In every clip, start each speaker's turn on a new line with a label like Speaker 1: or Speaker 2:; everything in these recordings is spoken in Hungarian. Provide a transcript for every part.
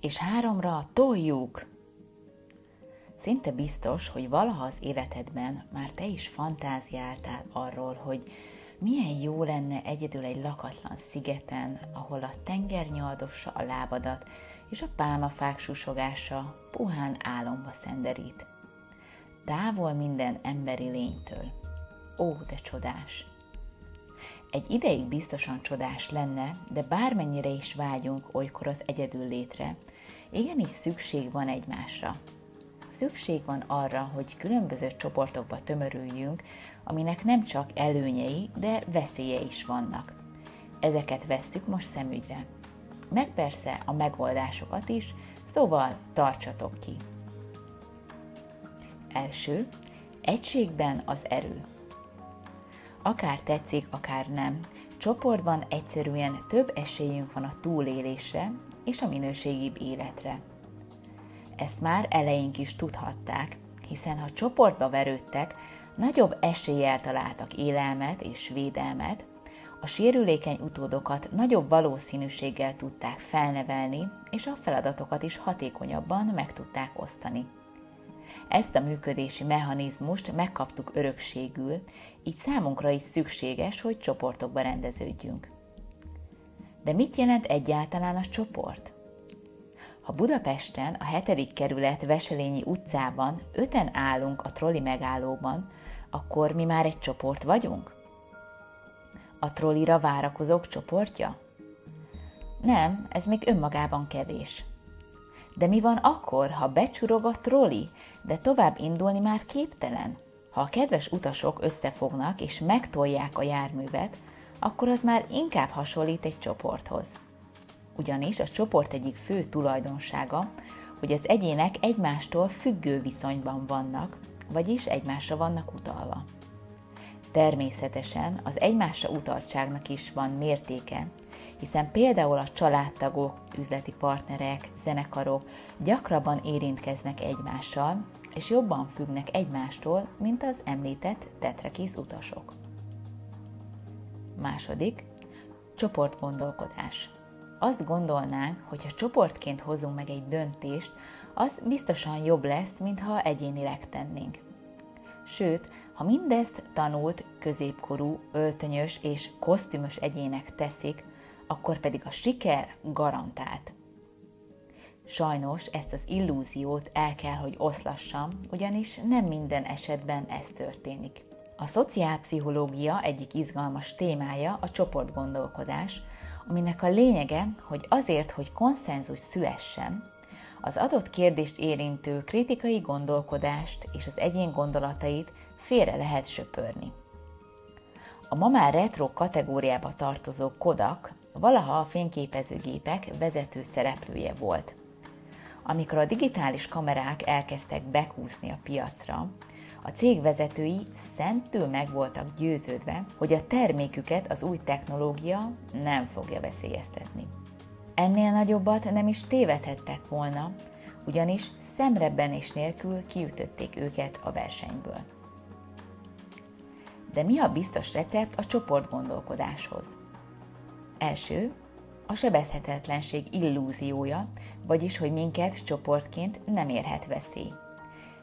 Speaker 1: És háromra toljuk! Szinte biztos, hogy valaha az életedben már te is fantáziáltál arról, hogy milyen jó lenne egyedül egy lakatlan szigeten, ahol a tenger nyaldossa a lábadat, és a pálmafák susogása puhán álomba szenderít. Távol minden emberi lénytől. Ó, de csodás! Egy ideig biztosan csodás lenne, de bármennyire is vágyunk olykor az egyedül létre, igenis szükség van egymásra. Szükség van arra, hogy különböző csoportokba tömörüljünk, aminek nem csak előnyei, de veszélye is vannak. Ezeket vesszük most szemügyre. Meg persze a megoldásokat is, szóval tartsatok ki. Első, egységben az erő. Akár tetszik, akár nem, csoportban egyszerűen több esélyünk van a túlélésre és a minőségibb életre. Ezt már eleink is tudhatták, hiszen ha csoportba verődtek, nagyobb eséllyel találtak élelmet és védelmet, a sérülékeny utódokat nagyobb valószínűséggel tudták felnevelni, és a feladatokat is hatékonyabban meg tudták osztani. Ezt a működési mechanizmust megkaptuk örökségül, így számunkra is szükséges, hogy csoportokba rendeződjünk. De mit jelent egyáltalán a csoport? Ha Budapesten, a 7. kerület Veselényi utcában öten állunk a troli megállóban, akkor mi már egy csoport vagyunk? A trollira várakozók csoportja? Nem, ez még önmagában kevés. De mi van akkor, ha becsurog a troli, de tovább indulni már képtelen? Ha a kedves utasok összefognak és megtolják a járművet, akkor az már inkább hasonlít egy csoporthoz. Ugyanis a csoport egyik fő tulajdonsága, hogy az egyének egymástól függő viszonyban vannak, vagyis egymásra vannak utalva. Természetesen az egymásra utaltságnak is van mértéke, hiszen például a családtagok, üzleti partnerek, zenekarok gyakrabban érintkeznek egymással, és jobban függnek egymástól, mint az említett tetrekész utasok. Második, csoportgondolkodás. Azt gondolnánk, hogy ha csoportként hozunk meg egy döntést, az biztosan jobb lesz, mint ha egyénileg tennénk. Sőt, ha mindezt tanult, középkorú, öltönyös és kosztümös egyének teszik, akkor pedig a siker garantált. Sajnos ezt az illúziót el kell, hogy oszlassam, ugyanis nem minden esetben ez történik. A szociálpszichológia egyik izgalmas témája a csoportgondolkodás, aminek a lényege, hogy azért, hogy konszenzus szülessen, az adott kérdést érintő kritikai gondolkodást és az egyén gondolatait félre lehet söpörni. A ma már retro kategóriába tartozó Kodak valaha a fényképezőgépek vezető szereplője volt. Amikor a digitális kamerák elkezdtek bekúszni a piacra, a cég vezetői szentül meg voltak győződve, hogy a terméküket az új technológia nem fogja veszélyeztetni. Ennél nagyobbat nem is tévedhettek volna, ugyanis szemrebbenés nélkül kiütötték őket a versenyből. De mi a biztos recept a csoportgondolkodáshoz? Első, a sebezhetetlenség illúziója, vagyis hogy minket csoportként nem érhet veszély.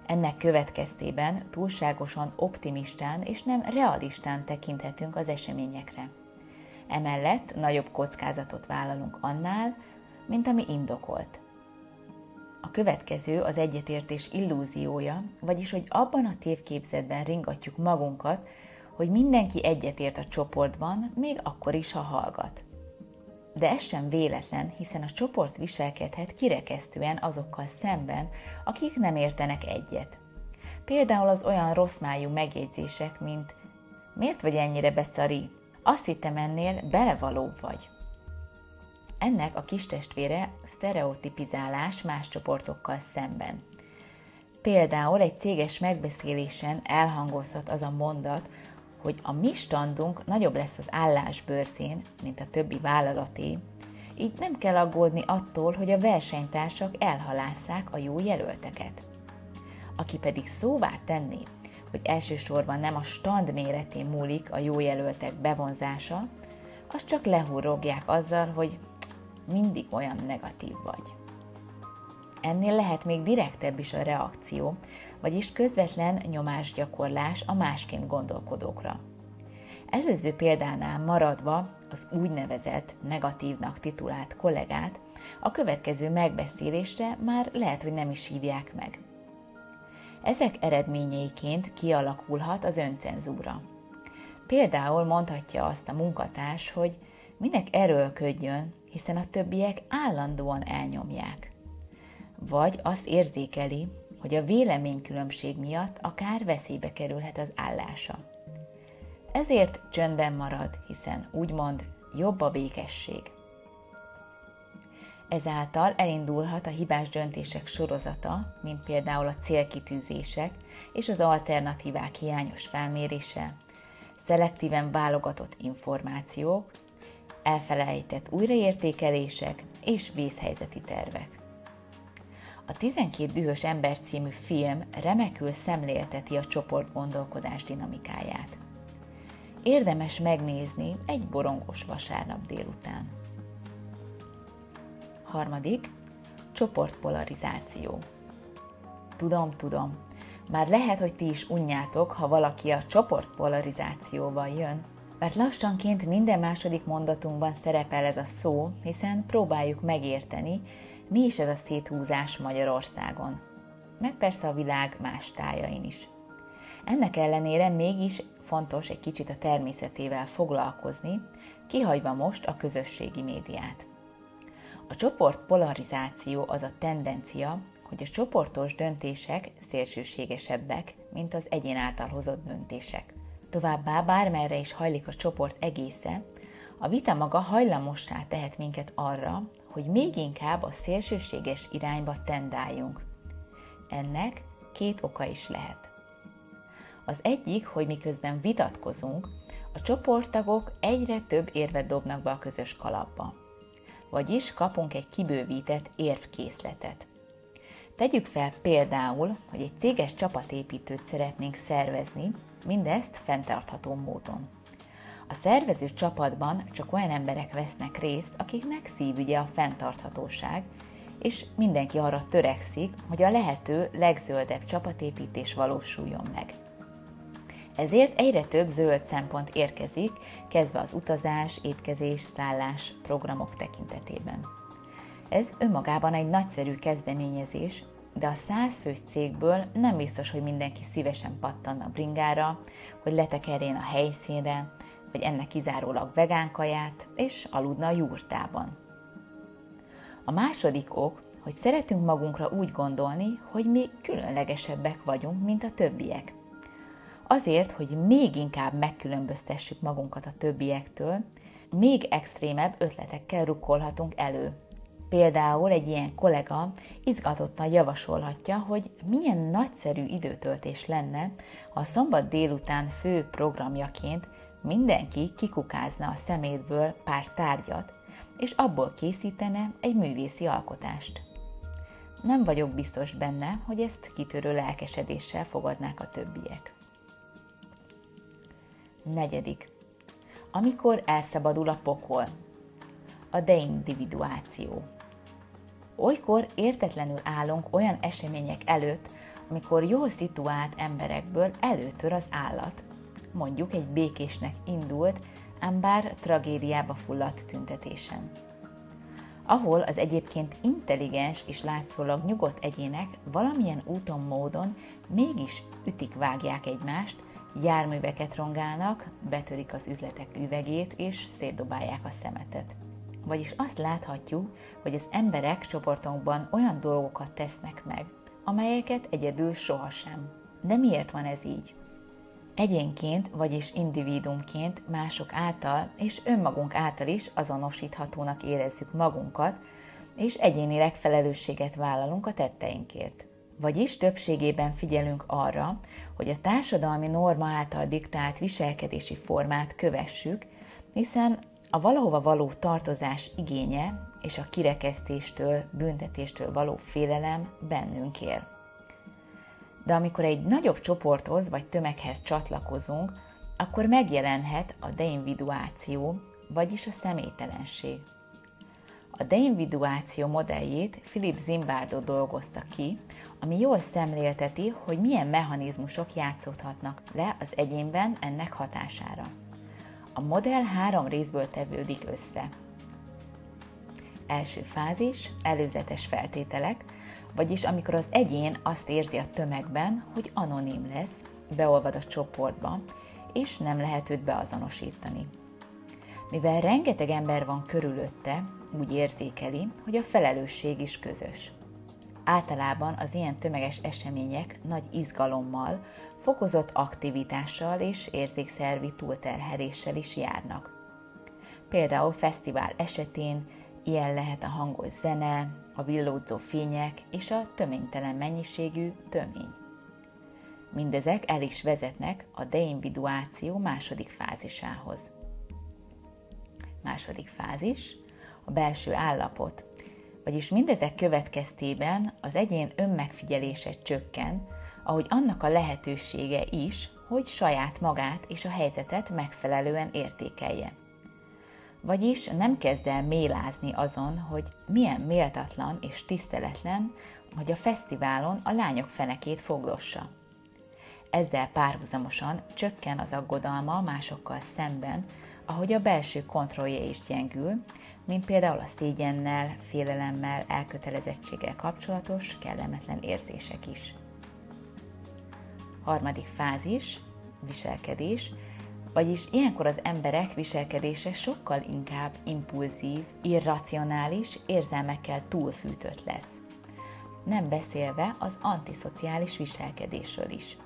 Speaker 1: Ennek következtében túlságosan optimistán és nem realistán tekinthetünk az eseményekre. Emellett nagyobb kockázatot vállalunk annál, mint ami indokolt. A következő az egyetértés illúziója, vagyis hogy abban a tévképzetben ringatjuk magunkat, hogy mindenki egyetért a csoportban, még akkor is, ha hallgat. De ez sem véletlen, hiszen a csoport viselkedhet kirekesztően azokkal szemben, akik nem értenek egyet. Például az olyan rossz májú megjegyzések, mint miért vagy ennyire beszari, azt hittem ennél belevalóbb vagy. Ennek a kis testvére sztereotipizálás más csoportokkal szemben. Például egy céges megbeszélésen elhangozhat az a mondat, hogy a mi standunk nagyobb lesz az állásbőrzén, mint a többi vállalaté, így nem kell aggódni attól, hogy a versenytársak elhalásszák a jó jelölteket. Aki pedig szóvá tenné, hogy elsősorban nem a stand méretén múlik a jó jelöltek bevonzása, azt csak lehúrogják azzal, hogy mindig olyan negatív vagy. Ennél lehet még direktebb is a reakció, vagyis közvetlen nyomásgyakorlás a másként gondolkodókra. Előző példánál maradva az úgynevezett negatívnak titulált kollégát a következő megbeszélésre már lehet, hogy nem is hívják meg. Ezek eredményeiként kialakulhat az öncenzúra. Például mondhatja azt a munkatárs, hogy minek erőlködjön, hiszen a többiek állandóan elnyomják. Vagy azt érzékeli, hogy a véleménykülönbség miatt akár veszélybe kerülhet az állása. Ezért csöndben marad, hiszen úgymond jobb a békesség. Ezáltal elindulhat a hibás döntések sorozata, mint például a célkitűzések és az alternatívák hiányos felmérése, szelektíven válogatott információk, elfelejtett újraértékelések és vészhelyzeti tervek. A 12 dühös ember című film remekül szemlélteti a csoport gondolkodás dinamikáját. Érdemes megnézni egy borongos vasárnap délután. Harmadik, csoportpolarizáció. Tudom, tudom, már lehet, hogy ti is unjátok, ha valaki a csoportpolarizációval jön, mert lassanként minden második mondatunkban szerepel ez a szó, hiszen próbáljuk megérteni, mi is ez a széthúzás Magyarországon. Meg persze a világ más tájain is. Ennek ellenére mégis fontos egy kicsit a természetével foglalkozni, kihagyva most a közösségi médiát. A csoport polarizáció az a tendencia, hogy a csoportos döntések szélsőségesebbek, mint az egyén által hozott döntések. Továbbá bármerre is hajlik a csoport egésze, a vita maga hajlamossá tehet minket arra, hogy még inkább a szélsőséges irányba tendáljunk. Ennek két oka is lehet. Az egyik, hogy miközben vitatkozunk, a csoporttagok egyre több érvet dobnak be a közös kalapba. Vagyis kapunk egy kibővített érvkészletet. Tegyük fel például, hogy egy céges csapatépítőt szeretnénk szervezni, mindezt fenntartható módon. A szervező csapatban csak olyan emberek vesznek részt, akiknek szívügye a fenntarthatóság, és mindenki arra törekszik, hogy a lehető legzöldebb csapatépítés valósuljon meg. Ezért egyre több zöld szempont érkezik, kezdve az utazás, étkezés, szállás programok tekintetében. Ez önmagában egy nagyszerű kezdeményezés, de a száz fős cégből nem biztos, hogy mindenki szívesen pattan a bringára, hogy letekerjen a helyszínre, vagy ennek kizárólag vegán kaját, és aludna a jurtában. A második ok, hogy szeretünk magunkra úgy gondolni, hogy mi különlegesebbek vagyunk, mint a többiek. Azért, hogy még inkább megkülönböztessük magunkat a többiektől, még extrémebb ötletekkel rukkolhatunk elő. Például egy ilyen kollega izgatottan javasolhatja, hogy milyen nagyszerű időtöltés lenne, ha a szombat délután fő programjaként mindenki kikukázna a szemétből pár tárgyat, és abból készítene egy művészi alkotást. Nem vagyok biztos benne, hogy ezt kitörő lelkesedéssel fogadnák a többiek. Negyedik. Amikor elszabadul a pokol. A deindividuáció. Olykor értetlenül állunk olyan események előtt, amikor jól szituált emberekből előtör az állat. Mondjuk egy békésnek indult, ám bár tragédiába fulladt tüntetésen. Ahol az egyébként intelligens és látszólag nyugodt egyének valamilyen úton, módon mégis ütik-vágják egymást, járműveket rongálnak, betörik az üzletek üvegét és szétdobálják a szemetet. Vagyis azt láthatjuk, hogy az emberek csoportunkban olyan dolgokat tesznek meg, amelyeket egyedül sohasem. De miért van ez így? Egyénként, vagyis individumként mások által és önmagunk által is azonosíthatónak érezzük magunkat, és egyénileg felelősséget vállalunk a tetteinkért. Vagyis többségében figyelünk arra, hogy a társadalmi norma által diktált viselkedési formát kövessük, hiszen a valahova való tartozás igénye és a kirekesztéstől, büntetéstől való félelem bennünk él. De amikor egy nagyobb csoporthoz vagy tömeghez csatlakozunk, akkor megjelenhet a deinviduáció, vagyis a személytelenség. A deinviduáció modelljét Philip Zimbardo dolgozta ki, ami jól szemlélteti, hogy milyen mechanizmusok játszódhatnak le az egyénben ennek hatására. A modell három részből tevődik össze. Első fázis, előzetes feltételek, vagyis amikor az egyén azt érzi a tömegben, hogy anonim lesz, beolvad a csoportba, és nem lehet őt beazonosítani. Mivel rengeteg ember van körülötte, úgy érzékeli, hogy a felelősség is közös. Általában az ilyen tömeges események nagy izgalommal, fokozott aktivitással és érzékszervi túlterheléssel is járnak. Például fesztivál esetén ilyen lehet a hangos zene, a villódzó fények és a töménytelen mennyiségű tömény. Mindezek el is vezetnek a deinviduáció második fázisához. Második fázis, a belső állapot, vagyis mindezek következtében az egyén önmegfigyelése csökken, ahogy annak a lehetősége is, hogy saját magát és a helyzetet megfelelően értékelje. Vagyis nem kezd el mélázni azon, hogy milyen méltatlan és tiszteletlen, hogy a fesztiválon a lányok fenekét foglossa. Ezzel párhuzamosan csökken az aggodalma másokkal szemben, ahogy a belső kontrollja is gyengül, mint például a szégyennel, félelemmel, elkötelezettséggel kapcsolatos kellemetlen érzések is. Harmadik fázis, viselkedés, vagyis ilyenkor az emberek viselkedése sokkal inkább impulzív, irracionális, érzelmekkel túlfűtött lesz. Nem beszélve az antiszociális viselkedésről is.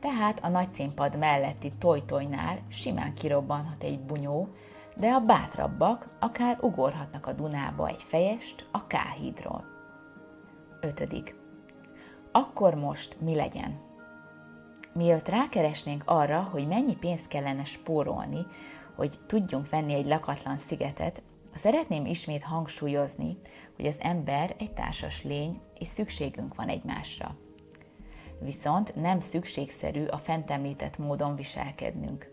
Speaker 1: Tehát a nagyszínpad melletti tojtojnál simán kirobbanhat egy bunyó, de a bátrabbak akár ugorhatnak a Dunába egy fejest a Káhídról. 5. Akkor most mi legyen? Mielőtt rákeresnénk arra, hogy mennyi pénzt kellene spórolni, hogy tudjunk venni egy lakatlan szigetet, szeretném ismét hangsúlyozni, hogy az ember egy társas lény, és szükségünk van egymásra. Viszont nem szükségszerű a fent említett módon viselkednünk.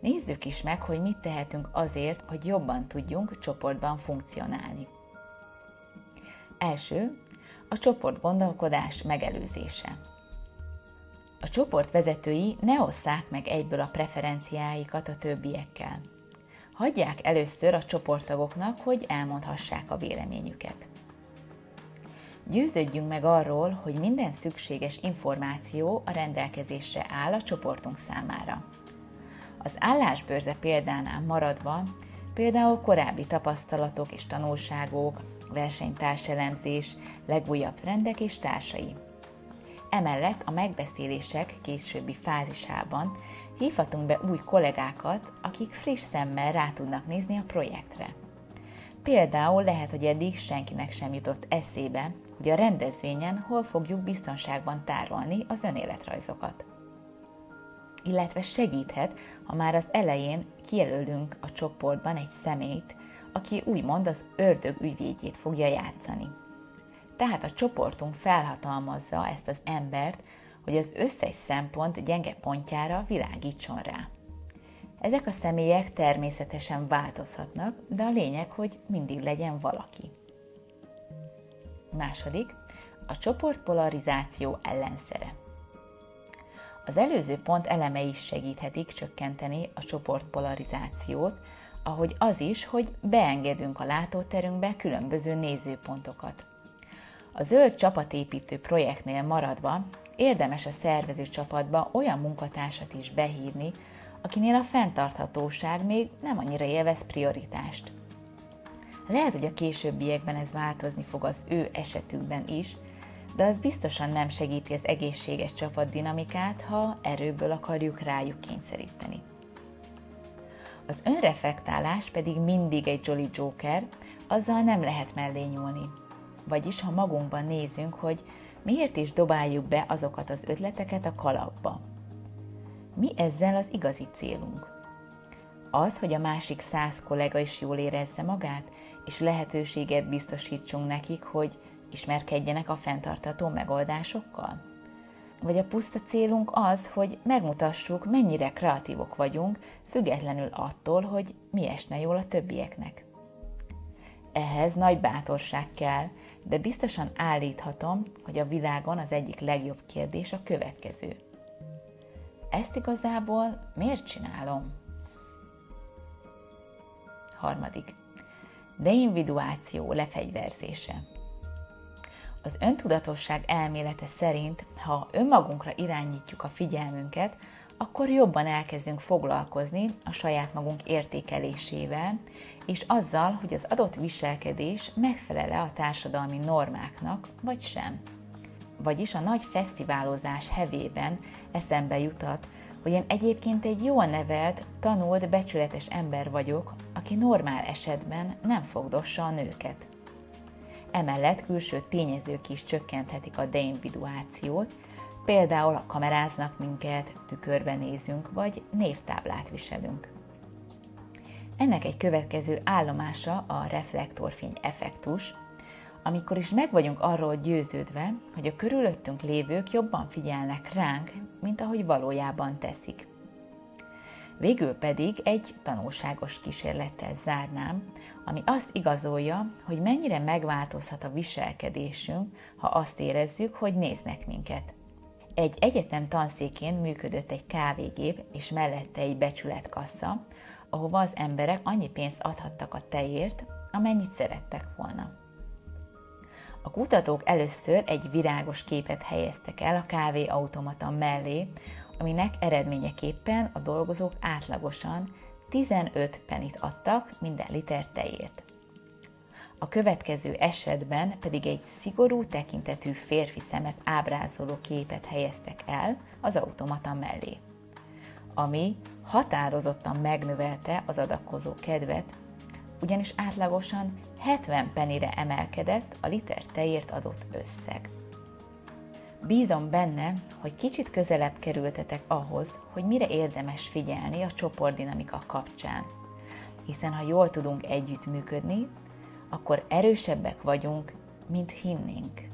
Speaker 1: Nézzük is meg, hogy mit tehetünk azért, hogy jobban tudjunk csoportban funkcionálni. Első, a csoport gondolkodás megelőzése. A csoport vezetői ne osszák meg egyből a preferenciáikat a többiekkel. Hagyják először a csoporttagoknak, hogy elmondhassák a véleményüket. Győződjünk meg arról, hogy minden szükséges információ a rendelkezésre áll a csoportunk számára. Az állásbőrze példánál maradva, például korábbi tapasztalatok és tanulságok, versenytárselemzés, legújabb trendek és társai. Emellett a megbeszélések későbbi fázisában hívhatunk be új kollégákat, akik friss szemmel rá tudnak nézni a projektre. Például lehet, hogy eddig senkinek sem jutott eszébe, hogy a rendezvényen hol fogjuk biztonságban tárolni az önéletrajzokat illetve segíthet, ha már az elején kijelölünk a csoportban egy szemét, aki úgymond az ördög ügyvédjét fogja játszani. Tehát a csoportunk felhatalmazza ezt az embert, hogy az összes szempont gyenge pontjára világítson rá. Ezek a személyek természetesen változhatnak, de a lényeg, hogy mindig legyen valaki. Második, a csoportpolarizáció ellenszere. Az előző pont elemei is segíthetik csökkenteni a csoportpolarizációt, ahogy az is, hogy beengedünk a látóterünkbe különböző nézőpontokat. A zöld csapatépítő projektnél maradva érdemes a szervező csapatba olyan munkatársat is behívni, akinél a fenntarthatóság még nem annyira élvez prioritást. Lehet, hogy a későbbiekben ez változni fog az ő esetükben is, de az biztosan nem segíti az egészséges csapatdinamikát, ha erőből akarjuk rájuk kényszeríteni. Az önreflektálás pedig mindig egy Jolly Joker, azzal nem lehet mellé nyúlni. Vagyis, ha magunkban nézünk, hogy miért is dobáljuk be azokat az ötleteket a kalapba. Mi ezzel az igazi célunk? Az, hogy a másik száz kollega is jól érezze magát, és lehetőséget biztosítsunk nekik, hogy ismerkedjenek a fenntartató megoldásokkal? Vagy a puszta célunk az, hogy megmutassuk, mennyire kreatívok vagyunk, függetlenül attól, hogy mi esne jól a többieknek. Ehhez nagy bátorság kell, de biztosan állíthatom, hogy a világon az egyik legjobb kérdés a következő. Ezt igazából miért csinálom? Harmadik. Deinviduáció lefegyverzése. Az öntudatosság elmélete szerint, ha önmagunkra irányítjuk a figyelmünket, akkor jobban elkezdünk foglalkozni a saját magunk értékelésével, és azzal, hogy az adott viselkedés megfelele a társadalmi normáknak, vagy sem. Vagyis a nagy fesztiválozás hevében eszembe jutat, hogy én egyébként egy jól nevelt, tanult, becsületes ember vagyok, aki normál esetben nem fogdossa a nőket. Emellett külső tényezők is csökkenthetik a deinviduációt, például kameráznak minket, tükörbe nézünk, vagy névtáblát viselünk. Ennek egy következő állomása a reflektorfény effektus, amikor is meg vagyunk arról győződve, hogy a körülöttünk lévők jobban figyelnek ránk, mint ahogy valójában teszik. Végül pedig egy tanulságos kísérlettel zárnám, ami azt igazolja, hogy mennyire megváltozhat a viselkedésünk, ha azt érezzük, hogy néznek minket. Egy egyetem tanszékén működött egy kávégép, és mellette egy becsületkassa, ahova az emberek annyi pénzt adhattak a tejért, amennyit szerettek volna. A kutatók először egy virágos képet helyeztek el a kávéautomata mellé, aminek eredményeképpen a dolgozók átlagosan 15 penit adtak minden liter tejért. A következő esetben pedig egy szigorú tekintetű férfi szemet ábrázoló képet helyeztek el az automata mellé, ami határozottan megnövelte az adakozó kedvet, ugyanis átlagosan 70 penire emelkedett a liter tejért adott összeg. Bízom benne, hogy kicsit közelebb kerültetek ahhoz, hogy mire érdemes figyelni a csoportdinamika kapcsán. Hiszen ha jól tudunk együttműködni, akkor erősebbek vagyunk, mint hinnénk.